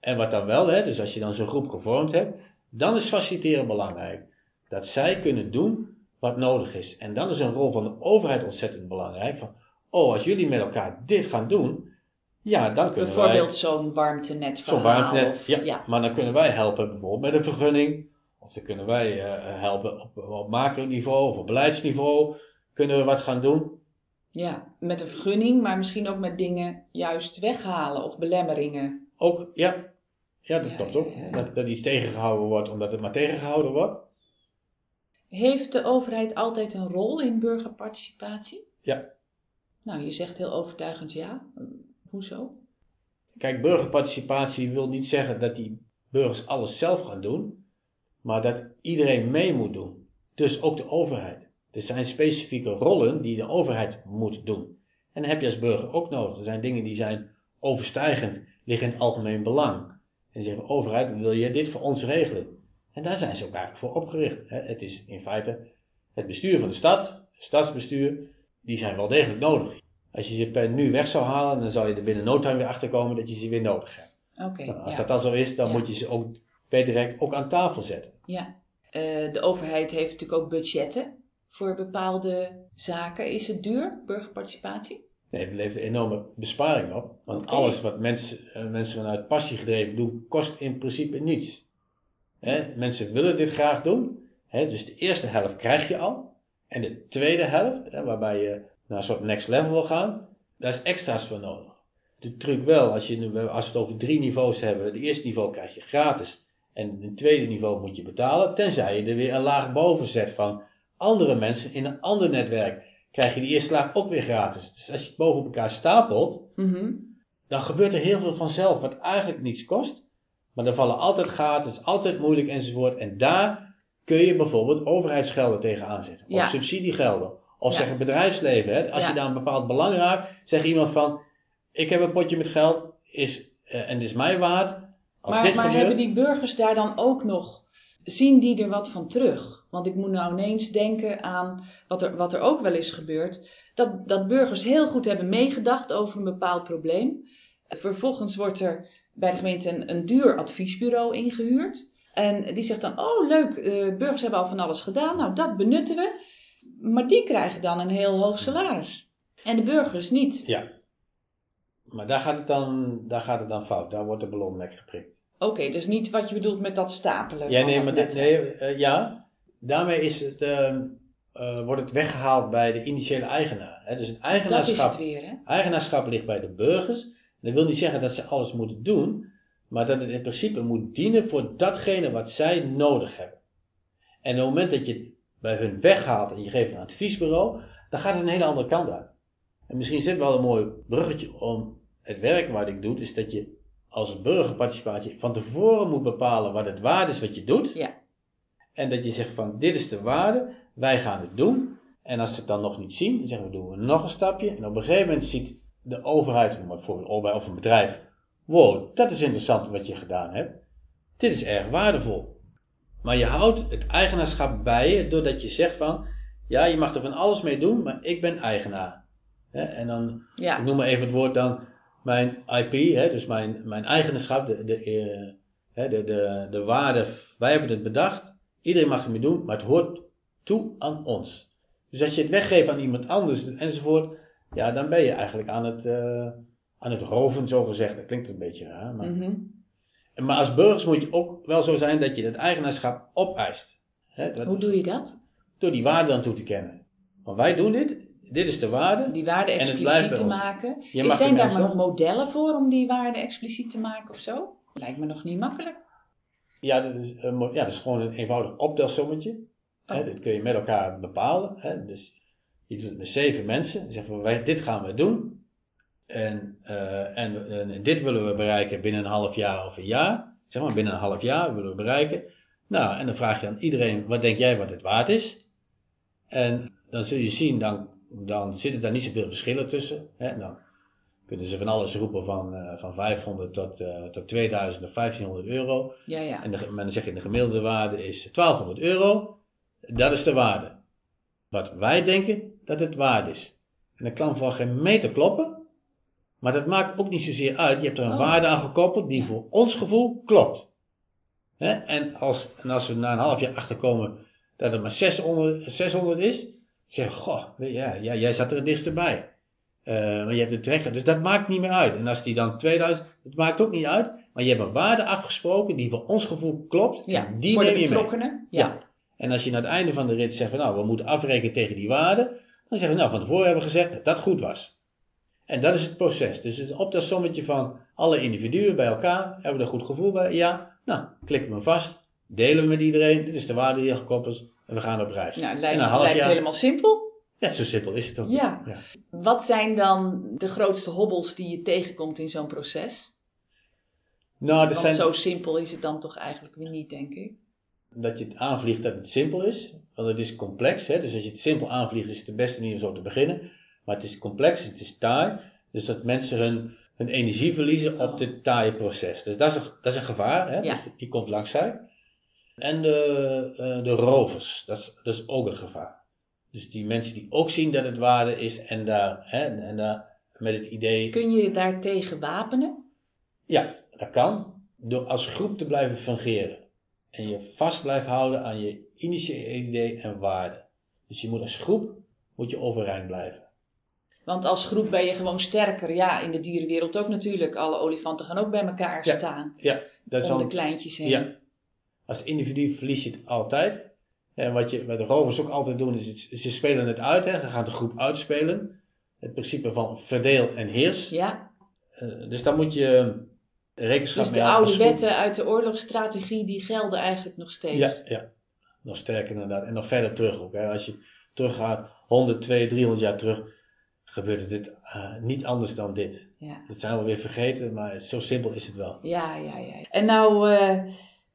En wat dan wel, hè, dus als je dan zo'n groep gevormd hebt, dan is faciliteren belangrijk. Dat zij kunnen doen wat nodig is. En dan is een rol van de overheid ontzettend belangrijk. Van, oh, als jullie met elkaar dit gaan doen, ja, dan kunnen Bijvoorbeeld zo'n warmtenet Zo'n warmtenet, of, ja, ja. Maar dan kunnen wij helpen bijvoorbeeld met een vergunning. Of dan kunnen wij uh, helpen op, op macroniveau of op beleidsniveau. Kunnen we wat gaan doen. Ja, met een vergunning, maar misschien ook met dingen juist weghalen of belemmeringen. Ook, ja. Ja, dat ja, klopt ook. Ja. Dat, dat iets tegengehouden wordt omdat het maar tegengehouden wordt. Heeft de overheid altijd een rol in burgerparticipatie? Ja. Nou, je zegt heel overtuigend ja. Hoezo? Kijk, burgerparticipatie wil niet zeggen dat die burgers alles zelf gaan doen, maar dat iedereen mee moet doen. Dus ook de overheid. Er zijn specifieke rollen die de overheid moet doen. En dat heb je als burger ook nodig. Er zijn dingen die zijn overstijgend, liggen in het algemeen belang. En zeggen, overheid, wil je dit voor ons regelen? En daar zijn ze ook eigenlijk voor opgericht. Het is in feite het bestuur van de stad, het stadsbestuur, die zijn wel degelijk nodig. Als je ze per nu weg zou halen, dan zou je er binnen no time weer achter komen dat je ze weer nodig hebt. Oké. Nou, als ja. dat dan zo is, dan Ja. moet je ze ook per direct ook aan tafel zetten. Ja. Eh, de overheid heeft natuurlijk ook budgetten voor bepaalde zaken. Is het duur, burgerparticipatie? Nee, het levert een enorme besparing op. Want alles wat mensen, eh, mensen vanuit passie gedreven doen, kost in principe niets. Hè, mensen willen dit graag doen. Dus de eerste helft krijg je al. En de tweede helft, waarbij je naar een soort next level wil gaan, daar is extra's voor nodig. De truc wel, als, je, nu- als we het over drie niveaus hebben, het eerste niveau krijg je gratis. En het tweede niveau moet je betalen, tenzij je er weer een laag boven zet van andere mensen in een ander netwerk. Krijg je die eerste laag ook weer gratis. Dus als je het boven elkaar stapelt, Mhm. dan gebeurt er heel veel vanzelf, wat eigenlijk niets kost. Maar er vallen altijd gaten, het is altijd moeilijk enzovoort. En daar kun je bijvoorbeeld overheidsgelden tegen aanzetten. Ja. Of subsidiegelden. Of Ja. zeggen bedrijfsleven. Hè? Als Ja. je daar een bepaald belang raakt, zegt iemand van... Ik heb een potje met geld is, eh, en is mij waard. Als maar dit maar gebeurt... hebben die burgers daar dan ook nog, zien die er wat van terug? Want ik moet nou ineens denken aan wat er, wat er ook wel is gebeurd. Dat, dat burgers heel goed hebben meegedacht over een bepaald probleem. Vervolgens wordt er bij de gemeente een, een duur adviesbureau ingehuurd. En die zegt dan, oh leuk, eh, burgers hebben al van alles gedaan. Nou, dat benutten we. Maar die krijgen dan een heel hoog salaris. En de burgers niet. Ja. Maar daar gaat, het dan, daar gaat het dan fout. Daar wordt de ballon lek geprikt. Oké, dus niet wat je bedoelt met dat stapelen. Ja, van nee, dat maar dit, netwerk. nee, eh, ja. Daarmee is het, eh, eh, wordt het weggehaald bij de initiële eigenaar. Hè? Dus het eigenaarschap, het weer, hè? eigenaarschap ligt bij de burgers. Dat wil niet zeggen dat ze alles moeten doen, maar dat het in principe moet dienen voor datgene wat zij nodig hebben. En op het moment dat je het bij hun weghaalt en je geeft een adviesbureau, dan gaat het een hele andere kant uit. En misschien is dit wel een mooi bruggetje om het werk wat ik doe, is dat je als burgerparticipatie van tevoren moet bepalen wat het waard is wat je doet. Ja. En dat je zegt van dit is de waarde, wij gaan het doen. En als ze het dan nog niet zien, dan zeggen we doen we nog een stapje. En op een gegeven moment ziet de overheid, bijvoorbeeld bij of een bedrijf, wow, dat is interessant wat je gedaan hebt. Dit is erg waardevol. Maar je houdt het eigenaarschap bij je doordat je zegt van, ja, je mag er van alles mee doen, maar ik ben eigenaar. En dan, Ja. ik noem maar even het woord dan, mijn IP, hè, dus mijn, mijn eigenaarschap, de, de, eh, de, de, de waarde, wij hebben het bedacht, iedereen mag ermee doen, maar het hoort toe aan ons. Dus als je het weggeeft aan iemand anders enzovoort, ja, dan ben je eigenlijk aan het, eh, aan het roven, zo gezegd. Dat klinkt een beetje raar, maar... Mhm. Maar als burgers moet je ook wel zo zijn dat je het eigenaarschap opeist. Hè, dat- Hoe doe je dat? Door die waarde dan toe te kennen. Want wij doen dit, dit is de waarde. Die waarde expliciet te maken. Is mag zijn daar maar nog modellen voor om die waarde expliciet te maken of zo? Lijkt me nog niet makkelijk. Ja, dat is, een ja, dat is gewoon een eenvoudig optelsommetje. Hè, Oh. dit kun je met elkaar bepalen. Hè. Dus je doet het met zeven mensen. Dan zeggen we, wij, dit gaan we doen. En, eh, en, en dit willen we bereiken binnen een half jaar of een jaar. Zeg maar binnen een half jaar willen we bereiken. Nou, en dan vraag je aan iedereen, wat denk jij wat het waard is? En dan zul je zien, dan, dan zitten daar niet zoveel verschillen tussen. Hè. Dan kunnen ze van alles roepen van, eh, van 500 tot, eh, tot 2000 of 1500 euro. Ja, ja. En de, maar dan zeg je de gemiddelde waarde is 1200 euro. Dat is de waarde. Wat wij denken dat het waard is. En dat kan voor geen meter kloppen. Maar dat maakt ook niet zozeer uit. Je hebt er een Oh. waarde aan gekoppeld die voor ons gevoel klopt. Hè? En, als, en als we na een half jaar achterkomen dat het maar 600, 600 is. We, goh, ja, ja, jij zat er het dichtst bij. Eh, maar je hebt het direct. Dus dat maakt niet meer uit. En als die dan 2000, dat maakt ook niet uit. Maar je hebt een waarde afgesproken die voor ons gevoel klopt. ja. en die Voor de neem je mee. betrokkenen. Ja. En als je naar het einde van de rit zegt van nou, we moeten afrekenen tegen die waarde. Dan zeggen we nou, van tevoren hebben we gezegd dat dat goed was. En dat is het proces. Dus het is op dat sommetje van alle individuen bij elkaar. Hebben we er goed gevoel bij? Ja. Nou, klikken we vast. Delen we met iedereen. Dit is de waarde die gekoppeld is. En we gaan op reis. Nou, En lijkt, een half lijkt jaar- helemaal simpel. Ja, zo simpel is het ook. Ja. ja. Wat zijn dan de grootste hobbels die je tegenkomt in zo'n proces? Nou, Want zijn, zo simpel is het dan toch eigenlijk weer niet, denk ik. dat je het aanvliegt dat het simpel is. Want het is complex. Hè? Dus als je het simpel aanvliegt, is het de beste manier om zo te beginnen. Maar het is complex, het is taai. Dus dat mensen hun, hun energie verliezen op Oh. dit taaie proces. Dus dat is een, dat is een gevaar. Hè? Ja. Dus die komt langs zij. En de, eh, de rovers, dat is, dat is ook een gevaar. Dus die mensen die ook zien dat het waarde is en daar, hè, en daar met het idee, Kun je je daartegen wapenen? ja, dat kan, door als groep te blijven fungeren. En je vast blijft houden aan je initiële idee en waarde. Dus je moet als groep, moet je overeind blijven. Want als groep ben je gewoon sterker. Ja, in de dierenwereld ook natuurlijk. Alle olifanten gaan ook bij elkaar Ja, staan. Ja, dat om de kleintjes heen. ja. Als individu verlies je het altijd. En wat, je, wat de rovers ook altijd doen, is het, ze spelen het uit. Hè. Ze gaan de groep uitspelen. Het principe van verdeel en heers. Ja, Eh, dus daar moet je rekenschap dus mee de houden oude als groep. wetten uit de oorlogsstrategie, die gelden eigenlijk nog steeds. Ja, ja, nog sterker inderdaad. En nog verder terug ook. Hè. Als je teruggaat 100, 200, 300 jaar terug, gebeurde dit eh, niet anders dan dit. ja. Dat zijn we weer vergeten, maar zo simpel is het wel. Ja, ja, ja. En nou eh,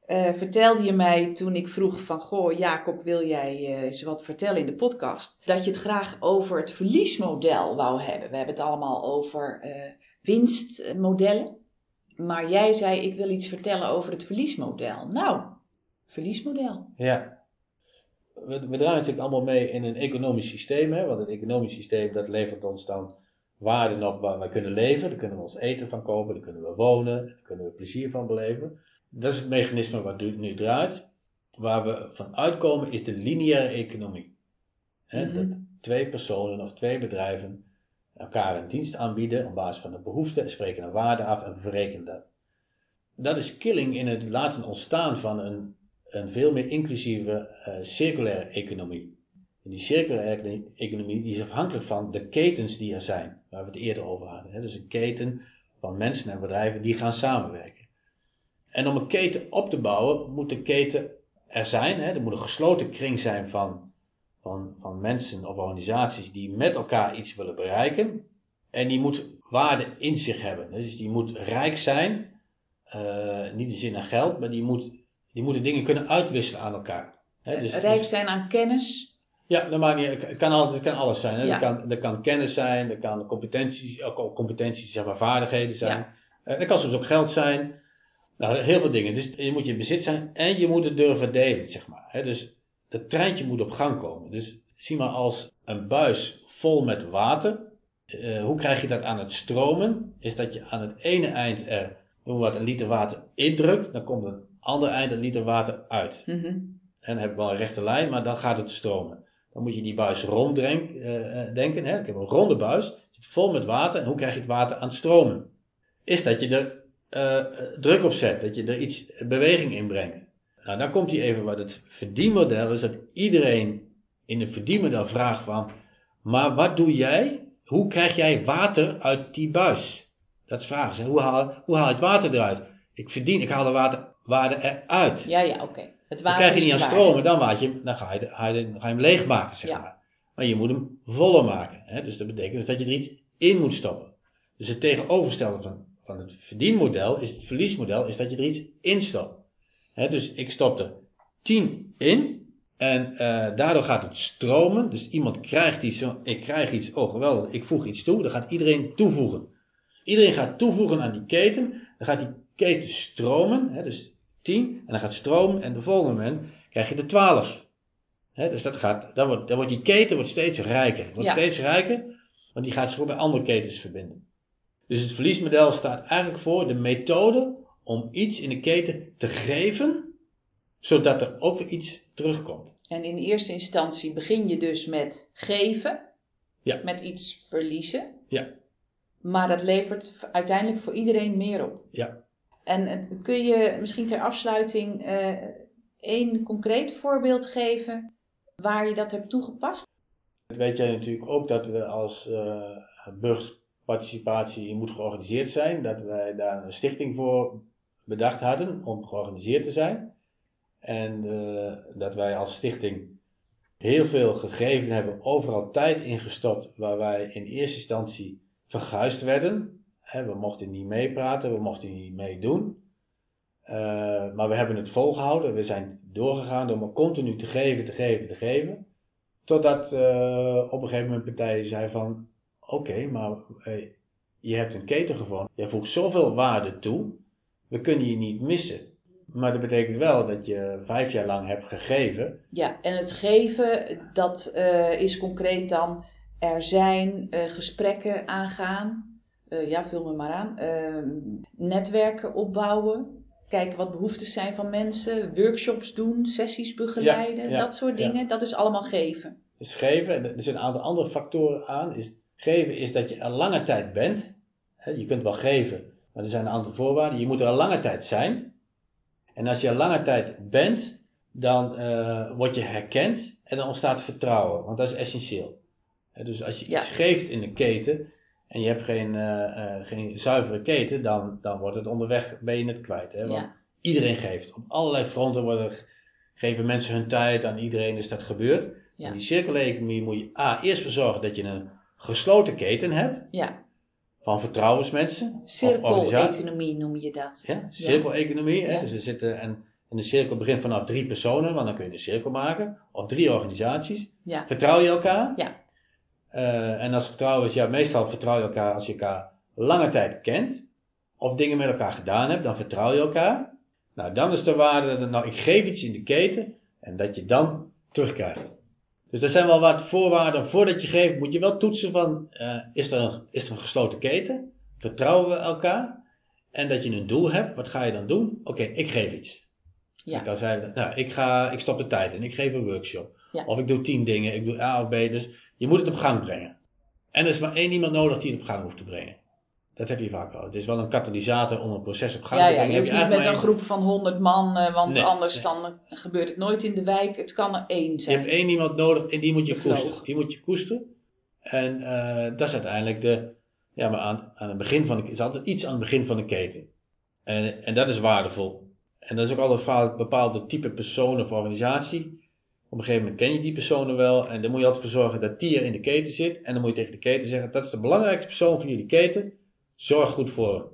eh, vertelde je mij toen ik vroeg van... Goh, Jacob, wil jij eens wat vertellen in de podcast? Dat je het graag over het verliesmodel wou hebben. We hebben het allemaal over eh, winstmodellen. Maar jij zei, ik wil iets vertellen over het verliesmodel. Nou, verliesmodel. Ja. We, we draaien natuurlijk allemaal mee in een economisch systeem. Hè? Want een economisch systeem dat levert ons dan waarden op waar we kunnen leven. Daar kunnen we ons eten van kopen, daar kunnen we wonen, daar kunnen we plezier van beleven. Dat is het mechanisme wat nu draait. Waar we van uitkomen is de lineaire economie. Mhm. Dat twee personen of twee bedrijven elkaar een dienst aanbieden op basis van een behoefte en spreken een waarde af en verrekenen dat. Dat is killing in het laten ontstaan van een een veel meer inclusieve eh, circulaire economie. En die circulaire economie die is afhankelijk van de ketens die er zijn, waar we het eerder over hadden. Dus een keten van mensen en bedrijven die gaan samenwerken. En om een keten op te bouwen, moet de keten er zijn. Hè? Er moet een gesloten kring zijn van, van, van mensen of organisaties die met elkaar iets willen bereiken. En die moet waarde in zich hebben. Dus die moet rijk zijn, eh, niet in zin aan geld, maar die moet die moeten dingen kunnen uitwisselen aan elkaar. Hè, dus, Rijk dus- zijn aan kennis. ja, dat maakt niet, het kan, al, het kan alles zijn. Hè. Ja. Dat, kan, dat kan kennis zijn, dat kan competenties, competenties, zeg maar vaardigheden zijn. Ja. Eh, dat kan soms ook geld zijn. Nou, heel veel dingen. Dus je moet je in bezit zijn en je moet het durven delen, zeg maar. Dus het treintje moet op gang komen. Dus zie maar als een buis vol met water. Eh, hoe krijg je dat aan het stromen? Is dat je aan het ene eind er, noem wat, een liter water indrukt. Dan komt er aan het andere eind een liter water uit. Mhm. En dan heb ik wel een rechte lijn, maar dan gaat het stromen. Dan moet je die buis ronddenken. eh, denken, hè? Ik heb een ronde buis, zit vol met water. En hoe krijg je het water aan het stromen? Is dat je er eh, druk op zet, dat je er iets beweging in brengt. Nou, dan komt hij even wat het verdienmodel is. Dat iedereen in een verdienmodel vraagt van, maar wat doe jij? Hoe krijg jij water uit die buis? Dat is vragen. ze. Hoe haal, hoe haal je het water eruit? Ik verdien, ik haal de waterwaarde eruit. Ja, ja, oké. Het Dan water krijg je niet aan stromen, dan, je, dan, ga je, dan ga je, dan ga je hem leegmaken, zeg Ja. maar. Maar je moet hem voller maken. Hè? Dus dat betekent dus dat je er iets in moet stoppen. Dus het tegenovergestelde van, van het verdienmodel, is het verliesmodel, is dat je er iets in stopt. Hè? Dus ik stop er 10 in. En eh, daardoor gaat het stromen. Dus iemand krijgt iets, ik krijg iets, oh geweldig, ik voeg iets toe. Dan gaat iedereen toevoegen. Iedereen gaat toevoegen aan die keten. Dan gaat die keten stromen. Dus 10. En dan gaat het stromen. En de volgende moment krijg je de 12. Hè, dus dat gaat, dan, wordt, dan wordt die keten wordt steeds rijker. Wordt Ja. steeds rijker, want die gaat zich ook bij andere ketens verbinden. Dus het verliesmodel staat eigenlijk voor de methode om iets in de keten te geven, zodat er ook weer iets terugkomt. En in eerste instantie begin je dus met geven. Ja. Met iets verliezen. Ja. Maar dat levert uiteindelijk voor iedereen meer op. Ja. En kun je misschien ter afsluiting eh één concreet voorbeeld geven waar je dat hebt toegepast? Weet jij natuurlijk ook dat we als eh burgersparticipatie moet georganiseerd zijn, dat wij daar een stichting voor bedacht hadden om georganiseerd te zijn. En eh, dat wij als stichting heel veel gegeven hebben, overal tijd ingestopt waar wij in eerste instantie verguisd werden. We mochten niet meepraten, we mochten niet meedoen. Uh, maar we hebben het volgehouden. We zijn doorgegaan door maar continu te geven, te geven, te geven. Totdat uh, op een gegeven moment partijen zei van... Oké, maar hey, je hebt een keten gevonden. Je voegt zoveel waarde toe. We kunnen je niet missen. Maar dat betekent wel dat je vijf jaar lang hebt gegeven. Ja, en het geven, dat uh, is concreet dan er zijn uh, gesprekken aangaan. Uh, ja, vul me maar aan. Ehm, netwerken opbouwen. Kijken wat behoeftes zijn van mensen. Workshops doen, sessies begeleiden. Ja, ja, dat soort dingen. Ja. Dat is allemaal geven. Dus geven, en er zitten een aantal andere factoren aan. Is, geven is dat je er lange tijd bent. Je kunt wel geven, maar er zijn een aantal voorwaarden. Je moet er al lange tijd zijn. En als je al lange tijd bent, dan uh, word je herkend en dan ontstaat vertrouwen. Want dat is essentieel. Dus als je ja. iets geeft in een keten en je hebt geen, uh, uh, geen zuivere keten, dan, dan wordt het onderweg, ben je het kwijt. Hè? Want ja. iedereen geeft. Op allerlei fronten worden, geven mensen hun tijd, aan iedereen is dat gebeurd. Ja. In die cirkeleconomie moet je A, eerst voor zorgen dat je een gesloten keten hebt. Ja van vertrouwensmensen. Cirkeleconomie noem je dat. Ja, cirkeleconomie. Ja. Dus er zitten, en, en de cirkel begint vanaf drie personen, want dan kun je een cirkel maken. Of drie organisaties. Ja. Vertrouw je elkaar? Ja. Uh, en als vertrouwen is, ja, meestal vertrouw je elkaar als je elkaar lange tijd kent. Of dingen met elkaar gedaan hebt, dan vertrouw je elkaar. Nou, dan is de waarde, dat, nou, ik geef iets in de keten en dat je dan terugkrijgt. Dus er zijn wel wat voorwaarden. Voordat je geeft, moet je wel toetsen van, uh, is, er een, is er een gesloten keten? Vertrouwen we elkaar? En dat je een doel hebt, wat ga je dan doen? Oké, okay, ik geef iets. Ja. Ik, dan zei, nou, ik, ga, ik stop de tijd en ik geef een workshop. Ja. Of ik doe tien dingen, ik doe A of B. Dus je moet het op gang brengen. En er is maar één iemand nodig die het op gang hoeft te brengen. Dat heb je vaak wel. Het is wel een katalysator om een proces op gang ja, te brengen. Ja, je hoeft niet met een groep van 100 man, uh, want nee, anders nee. dan gebeurt het nooit in de wijk. Het kan er één zijn. Je hebt één iemand nodig en die moet je koesteren. Die moet je koesteren. En uh, dat is uiteindelijk de, ja, maar aan, aan het begin van de, is altijd iets aan het begin van de keten. En, en dat is waardevol. En dat is ook altijd bepaalde type persoon of organisatie. Op een gegeven moment ken je die personen wel en dan moet je altijd voor zorgen dat die er in de keten zit. En dan moet je tegen de keten zeggen, dat is de belangrijkste persoon van jullie keten. Zorg goed voor hem.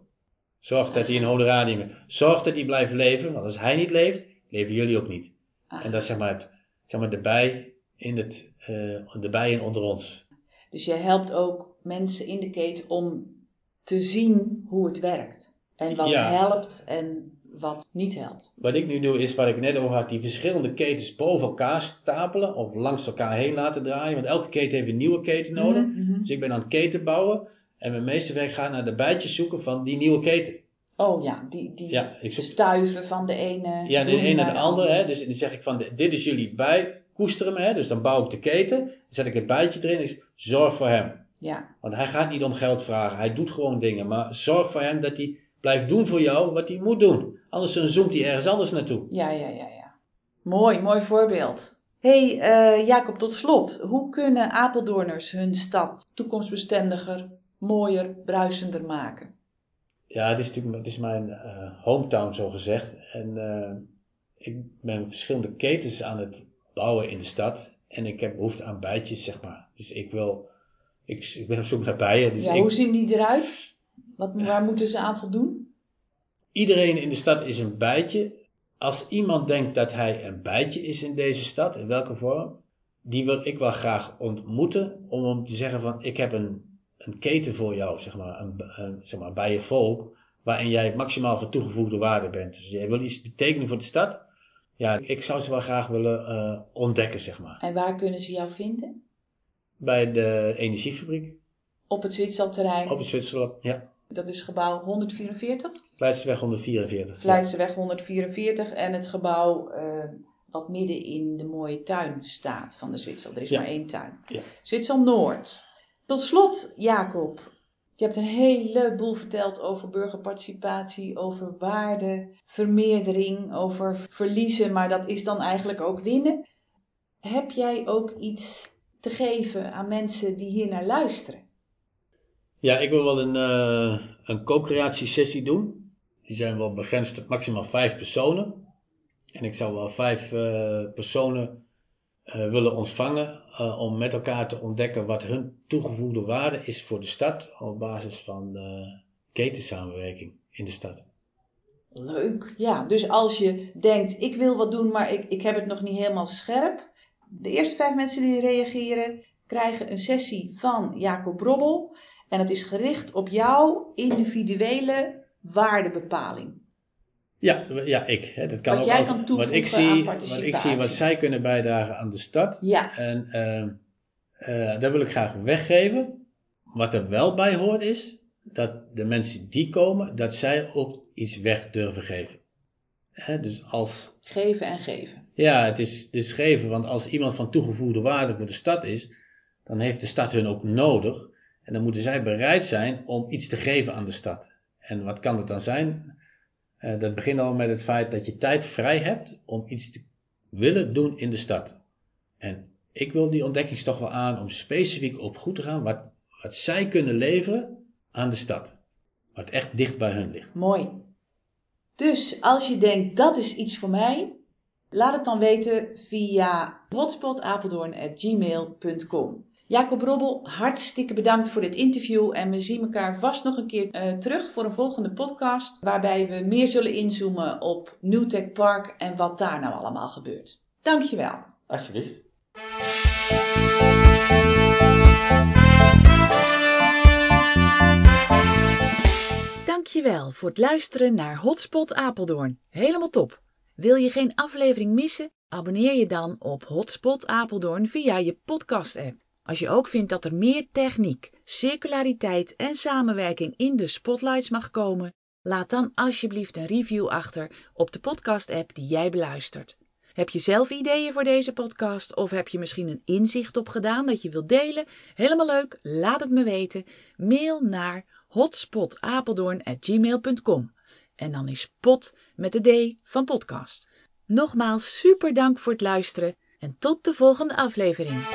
Zorg dat hij een honorarium heeft. Zorg dat hij blijft leven, want als hij niet leeft, leven jullie ook niet. Ah. En dat is zeg maar, het, zeg maar de bij in het, uh, de bijen onder ons. Dus je helpt ook mensen in de keten om te zien hoe het werkt. En wat Ja. helpt en wat niet helpt. Wat ik nu doe is wat ik net over had, die verschillende ketens boven elkaar stapelen of langs elkaar heen laten draaien. Want elke keten heeft een nieuwe keten nodig. Mhm, mhm. Dus ik ben aan het keten bouwen en mijn meeste werk gaat naar de bijtjes zoeken van die nieuwe keten. Oh ja, die, die Ja, zoek stuiven van de ene. Ja, de een naar de andere. Hè. Dus dan zeg ik van, dit is jullie bij, koester hem. Hè. Dus dan bouw ik de keten. Dan zet ik het bijtje erin. Ik zeg, zorg voor hem. Ja, Want hij gaat niet om geld vragen. Hij doet gewoon dingen. Maar zorg voor hem dat hij blijft doen voor jou wat hij moet doen. Anders dan zoomt hij ergens anders naartoe. ja, ja, ja. ja. Mooi, mooi voorbeeld. hey, eh, Jacob, tot slot. Hoe kunnen Apeldoorners hun stad toekomstbestendiger, mooier, bruisender maken? Ja, het is natuurlijk het is mijn eh, hometown zo gezegd. En eh, ik ben verschillende ketens aan het bouwen in de stad. En ik heb behoefte aan bijtjes, zeg maar. Dus ik wil, ik, ik ben op zoek naar bijen. Dus ja, ik, hoe zien die eruit? Wat, waar moeten ze aan voldoen? Iedereen in de stad is een bijtje. Als iemand denkt dat hij een bijtje is in deze stad, in welke vorm, die wil ik wel graag ontmoeten om hem te zeggen van ik heb een, een keten voor jou, zeg maar, een, een, zeg maar, bij je volk, waarin jij maximaal van toegevoegde waarde bent. Dus jij wil iets betekenen voor de stad. Ja, ik zou ze wel graag willen uh, ontdekken, zeg maar. En waar kunnen ze jou vinden? Bij de energiefabriek Op het Zwitserterrein. op het Zwitserland, ja. Dat is gebouw 144. Leidseweg 144. Leidseweg 144 en het gebouw uh, wat midden in de mooie tuin staat van de Zwitser. Er is Ja. maar één tuin. Ja. Zwitser Noord. Tot slot, Jacob. Je hebt een heleboel verteld over burgerparticipatie, over waardevermeerdering, over verliezen, maar dat is dan eigenlijk ook winnen. Heb jij ook iets te geven aan mensen die hier naar luisteren? Ja, ik wil wel een, uh, een co-creatiesessie doen. Die zijn wel begrensd tot maximaal vijf personen. En ik zou wel vijf uh, personen willen ontvangen om met elkaar te ontdekken wat hun toegevoegde waarde is voor de stad op basis van ketensamenwerking in de stad. Leuk. Ja, dus als je denkt, ik wil wat doen, maar ik, ik heb het nog niet helemaal scherp. De eerste vijf mensen die reageren, krijgen een sessie van Jacob Brobbel. En het is gericht op jouw individuele waardebepaling. Ja, ja ik. Hè. Dat kan Wat ook jij als, kan toevoegen wat ik zie, Wat ik zie wat zij kunnen bijdragen aan de stad. Ja, En uh, uh, dat wil ik graag weggeven. Wat er wel bij hoort is dat de mensen die komen, dat zij ook iets weg durven geven. Hè, dus als. Geven en geven. Ja, het is dus geven, want als iemand van toegevoegde waarde voor de stad is, dan heeft de stad hun ook nodig. En dan moeten zij bereid zijn om iets te geven aan de stad. En wat kan het dan zijn? Uh, dat begint al met het feit dat je tijd vrij hebt om iets te willen doen in de stad. En ik wil die ontdekkingstocht wel aan om specifiek op goed te gaan wat, wat zij kunnen leveren aan de stad. Wat echt dicht bij hun ligt. Mooi. Dus als je denkt dat is iets voor mij, laat het dan weten via hotspotapeldoorn.gmail.com. Jacob Robbel, hartstikke bedankt voor dit interview en we zien elkaar vast nog een keer uh, terug voor een volgende podcast waarbij we meer zullen inzoomen op Newtech Park en wat daar nou allemaal gebeurt. Dankjewel. Alsjeblieft. Dankjewel voor het luisteren naar Hotspot Apeldoorn. Helemaal top. Wil je geen aflevering missen? Abonneer je dan op Hotspot Apeldoorn via je podcast-app. Als je ook vindt dat er meer techniek, circulariteit en samenwerking in de spotlights mag komen, laat dan alsjeblieft een review achter op de podcast-app die jij beluistert. Heb je zelf ideeën voor deze podcast of heb je misschien een inzicht opgedaan dat je wilt delen? Helemaal leuk, laat het me weten. Mail naar hotspotapeldoorn.gmail.com en dan is pot met de D van podcast. Nogmaals super dank voor het luisteren en tot de volgende aflevering.